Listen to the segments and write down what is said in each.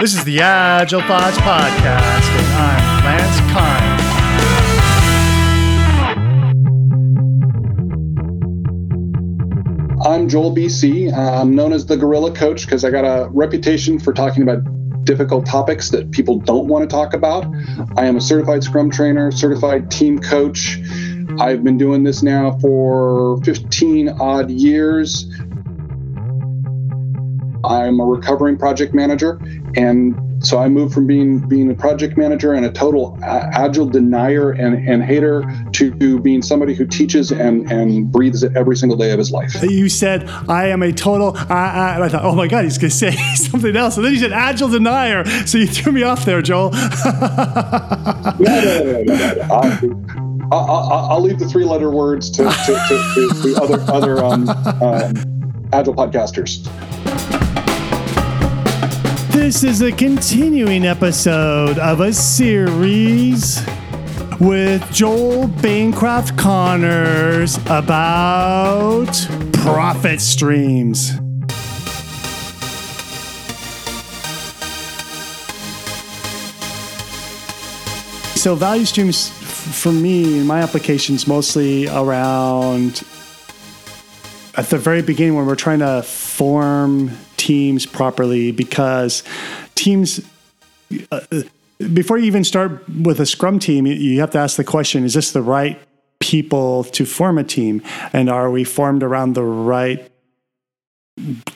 This is the Agile Thoughts Podcast, and I'm Lance Kind. I'm Joel BC. Uh, I'm known as the Gorilla Coach because I got a reputation for talking about difficult topics that people don't want to talk about. I am a certified Scrum trainer, certified team coach. I've been doing this now for 15 odd years. I'm a recovering project manager, and so I moved from being being a project manager and a total agile denier and, and hater to being somebody who teaches and, and breathes it every single day of his life. You said I am a total, uh, uh, and I thought, oh my god, he's going to say something else, and then he said agile denier. So you threw me off there, Joel. no, no, no, no, I, will leave the three letter words to, to, to, to other other um, um, agile podcasters. This is a continuing episode of a series with Joel Bancroft Connors about profit streams. So, value streams for me in my applications mostly around at the very beginning when we're trying to form teams properly because teams uh, before you even start with a scrum team you have to ask the question is this the right people to form a team? And are we formed around the right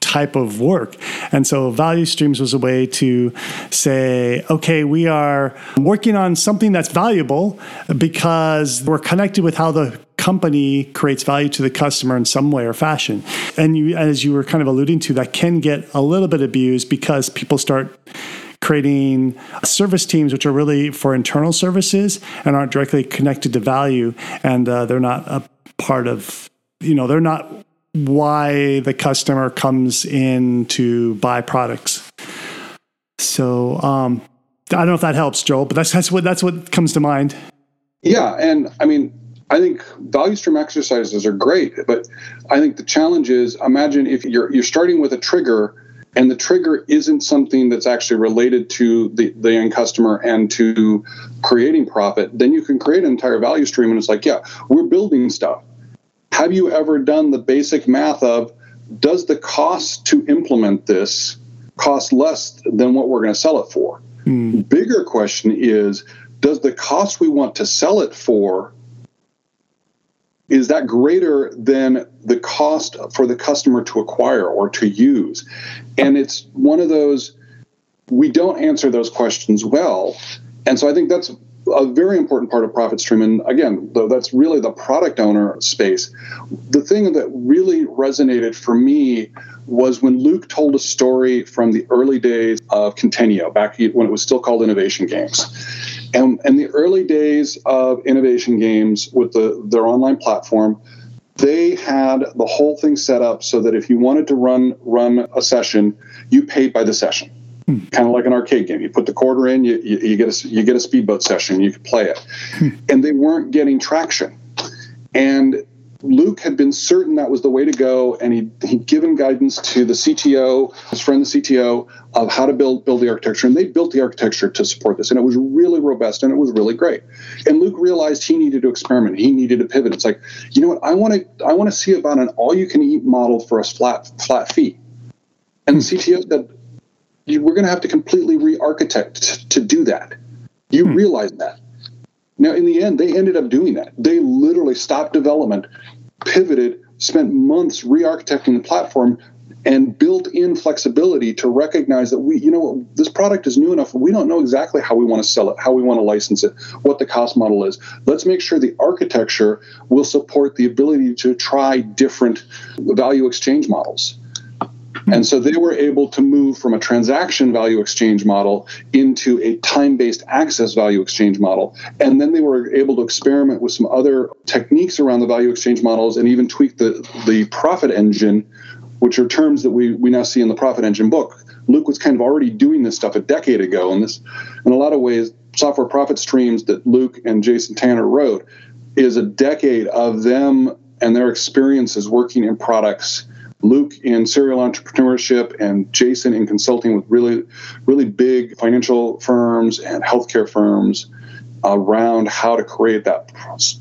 type of work. And so value streams was a way to say, okay, we are working on something that's valuable because we're connected with how the company creates value to the customer in some way or fashion. And you, as you were kind of alluding to, that can get a little bit abused because people start creating service teams which are really for internal services and aren't directly connected to value and uh, they're not a part of you know they're not why the customer comes in to buy products so um, i don't know if that helps joel but that's that's what that's what comes to mind yeah and i mean I think value stream exercises are great, but I think the challenge is imagine if you're you're starting with a trigger and the trigger isn't something that's actually related to the, the end customer and to creating profit, then you can create an entire value stream and it's like, yeah, we're building stuff. Have you ever done the basic math of does the cost to implement this cost less than what we're going to sell it for? Mm. Bigger question is does the cost we want to sell it for is that greater than the cost for the customer to acquire or to use? And it's one of those, we don't answer those questions well. And so I think that's a very important part of profit stream. And again, though that's really the product owner space. The thing that really resonated for me was when Luke told a story from the early days of Conteneo, back when it was still called Innovation Games. And in the early days of Innovation Games with the, their online platform, they had the whole thing set up so that if you wanted to run run a session, you paid by the session. Hmm. Kind of like an arcade game. You put the quarter in, you, you, you, get a you get a speedboat session, you can play it. Hmm. And they weren't getting traction. And Luke had been certain that was the way to go, and he, he'd given guidance to the CTO, his friend, the CTO, of how to build build the architecture, and they built the architecture to support this, and it was really robust and it was really great. And Luke realized he needed to experiment, he needed to pivot. It's like, you know what, I want to I want to see about an all-you-can-eat model for a flat flat fee. And the CTO said, we're going to have to completely re-architect to do that. You hmm. realize that. Now, in the end, they ended up doing that. They literally stopped development, pivoted, spent months re architecting the platform, and built in flexibility to recognize that we, you know, this product is new enough. We don't know exactly how we want to sell it, how we want to license it, what the cost model is. Let's make sure the architecture will support the ability to try different value exchange models. And so they were able to move from a transaction value exchange model into a time based access value exchange model. And then they were able to experiment with some other techniques around the value exchange models and even tweak the, the profit engine, which are terms that we, we now see in the profit engine book. Luke was kind of already doing this stuff a decade ago. And this, in a lot of ways, software profit streams that Luke and Jason Tanner wrote is a decade of them and their experiences working in products Luke in serial entrepreneurship and Jason in consulting with really, really big financial firms and healthcare firms around how to create that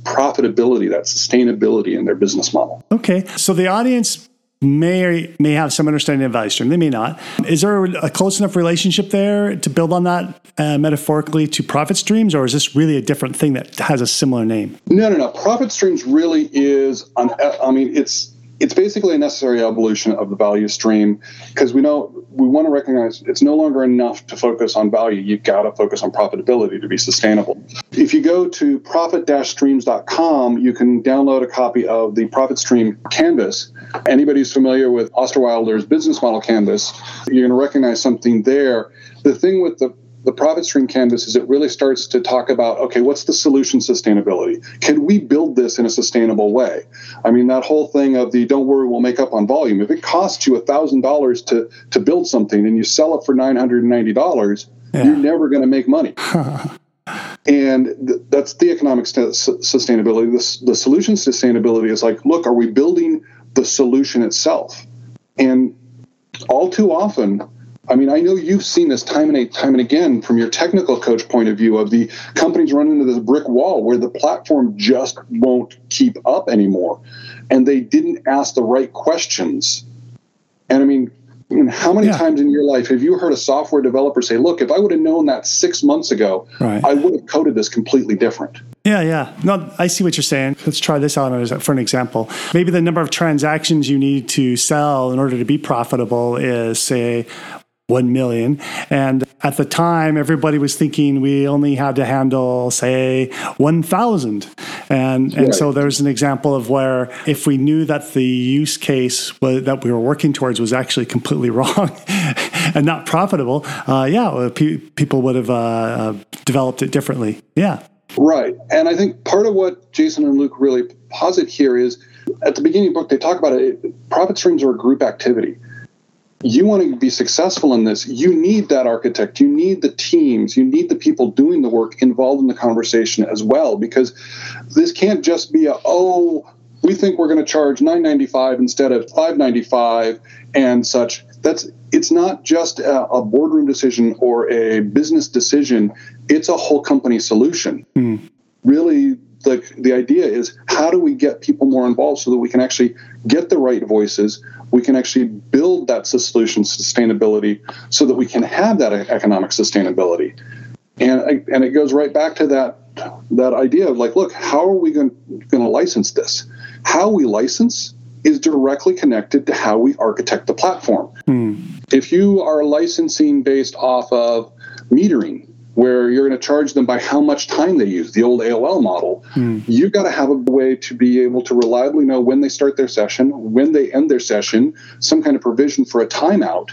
profitability, that sustainability in their business model. Okay. So the audience may or may have some understanding of value stream. They may not. Is there a close enough relationship there to build on that uh, metaphorically to profit streams, or is this really a different thing that has a similar name? No, no, no. Profit streams really is. An, I mean, it's it's basically a necessary evolution of the value stream because we know we want to recognize it's no longer enough to focus on value. You've got to focus on profitability to be sustainable. If you go to profit-streams.com, you can download a copy of the Profit Stream Canvas. Anybody who's familiar with Osterwalder's business model canvas, you're going to recognize something there. The thing with the the profit stream canvas is it really starts to talk about okay what's the solution sustainability? Can we build this in a sustainable way? I mean that whole thing of the don't worry we'll make up on volume. If it costs you $1000 to to build something and you sell it for $990 yeah. you're never going to make money. And th- that's the economic st- sustainability. The, the solution sustainability is like look are we building the solution itself? And all too often I mean, I know you've seen this time and time and again from your technical coach point of view of the companies running into this brick wall where the platform just won't keep up anymore. And they didn't ask the right questions. And I mean, I mean how many yeah. times in your life have you heard a software developer say, look, if I would have known that six months ago, right. I would have coded this completely different? Yeah, yeah. No, I see what you're saying. Let's try this out for an example. Maybe the number of transactions you need to sell in order to be profitable is, say, 1 million. And at the time, everybody was thinking we only had to handle, say, 1,000. And, and right. so there's an example of where if we knew that the use case was, that we were working towards was actually completely wrong and not profitable, uh, yeah, people would have uh, uh, developed it differently. Yeah. Right. And I think part of what Jason and Luke really posit here is at the beginning of the book, they talk about it. Profit streams are a group activity you want to be successful in this, you need that architect, you need the teams, you need the people doing the work involved in the conversation as well, because this can't just be a, oh, we think we're going to charge 995 instead of 595 and such. That's it's not just a, a boardroom decision or a business decision, it's a whole company solution. Mm. Really the the idea is how do we get people more involved so that we can actually get the right voices we can actually build that solution sustainability so that we can have that economic sustainability. And and it goes right back to that that idea of like look how are we going, going to license this? How we license is directly connected to how we architect the platform. Hmm. if you are licensing based off of metering where you're going to charge them by how much time they use, the old AOL model. Mm. You've got to have a way to be able to reliably know when they start their session, when they end their session, some kind of provision for a timeout.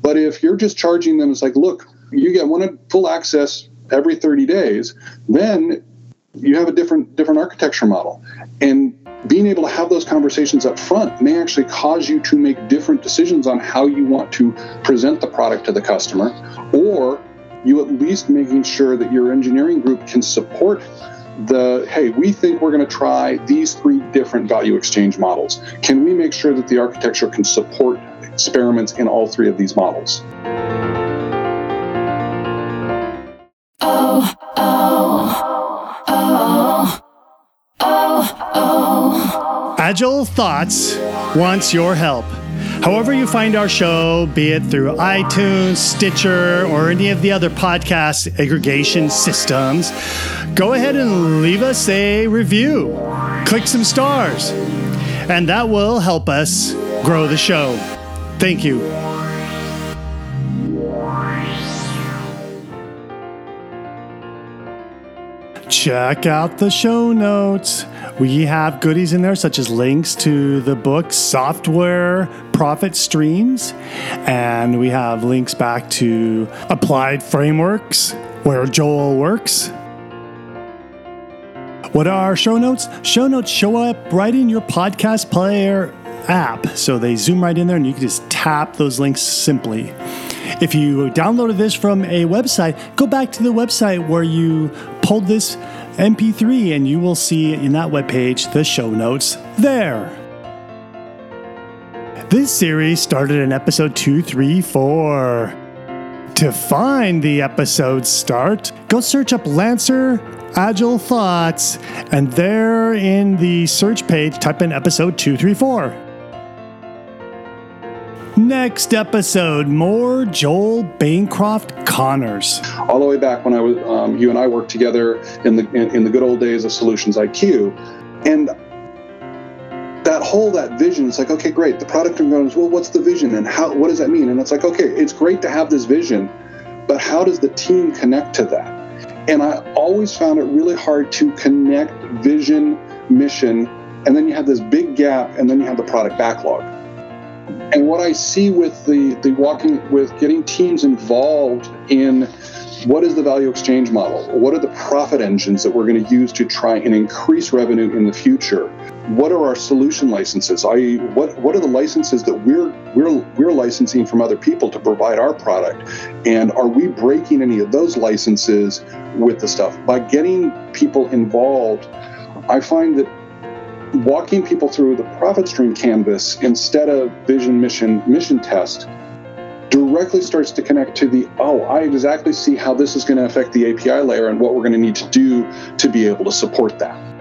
But if you're just charging them, it's like, look, you get one full access every 30 days, then you have a different different architecture model. And being able to have those conversations up front may actually cause you to make different decisions on how you want to present the product to the customer or you at least making sure that your engineering group can support the hey, we think we're going to try these three different value exchange models. Can we make sure that the architecture can support experiments in all three of these models? Oh, oh, oh, oh, oh. Agile Thoughts wants your help. However, you find our show, be it through iTunes, Stitcher, or any of the other podcast aggregation systems, go ahead and leave us a review. Click some stars, and that will help us grow the show. Thank you. Check out the show notes. We have goodies in there, such as links to the book Software Profit Streams, and we have links back to Applied Frameworks, where Joel works. What are our show notes? Show notes show up right in your podcast player app. So they zoom right in there and you can just tap those links simply. If you downloaded this from a website, go back to the website where you pulled this MP3, and you will see in that webpage the show notes there. This series started in episode 234. To find the episode start, go search up Lancer Agile Thoughts, and there in the search page, type in episode 234. Next episode, more Joel Bancroft Connors. All the way back when I was, um, you and I worked together in the in, in the good old days of Solutions IQ, and that whole that vision it's like okay great the product goes well what's the vision and how what does that mean? And it's like okay it's great to have this vision but how does the team connect to that? And i always found it really hard to connect vision mission and then you have this big gap and then you have the product backlog and what i see with the the walking with getting teams involved in what is the value exchange model? What are the profit engines that we're going to use to try and increase revenue in the future? What are our solution licenses? I what what are the licenses that we're we're we're licensing from other people to provide our product? And are we breaking any of those licenses with the stuff? By getting people involved, I find that walking people through the profit stream canvas instead of vision mission mission test directly starts to connect to the oh i exactly see how this is going to affect the api layer and what we're going to need to do to be able to support that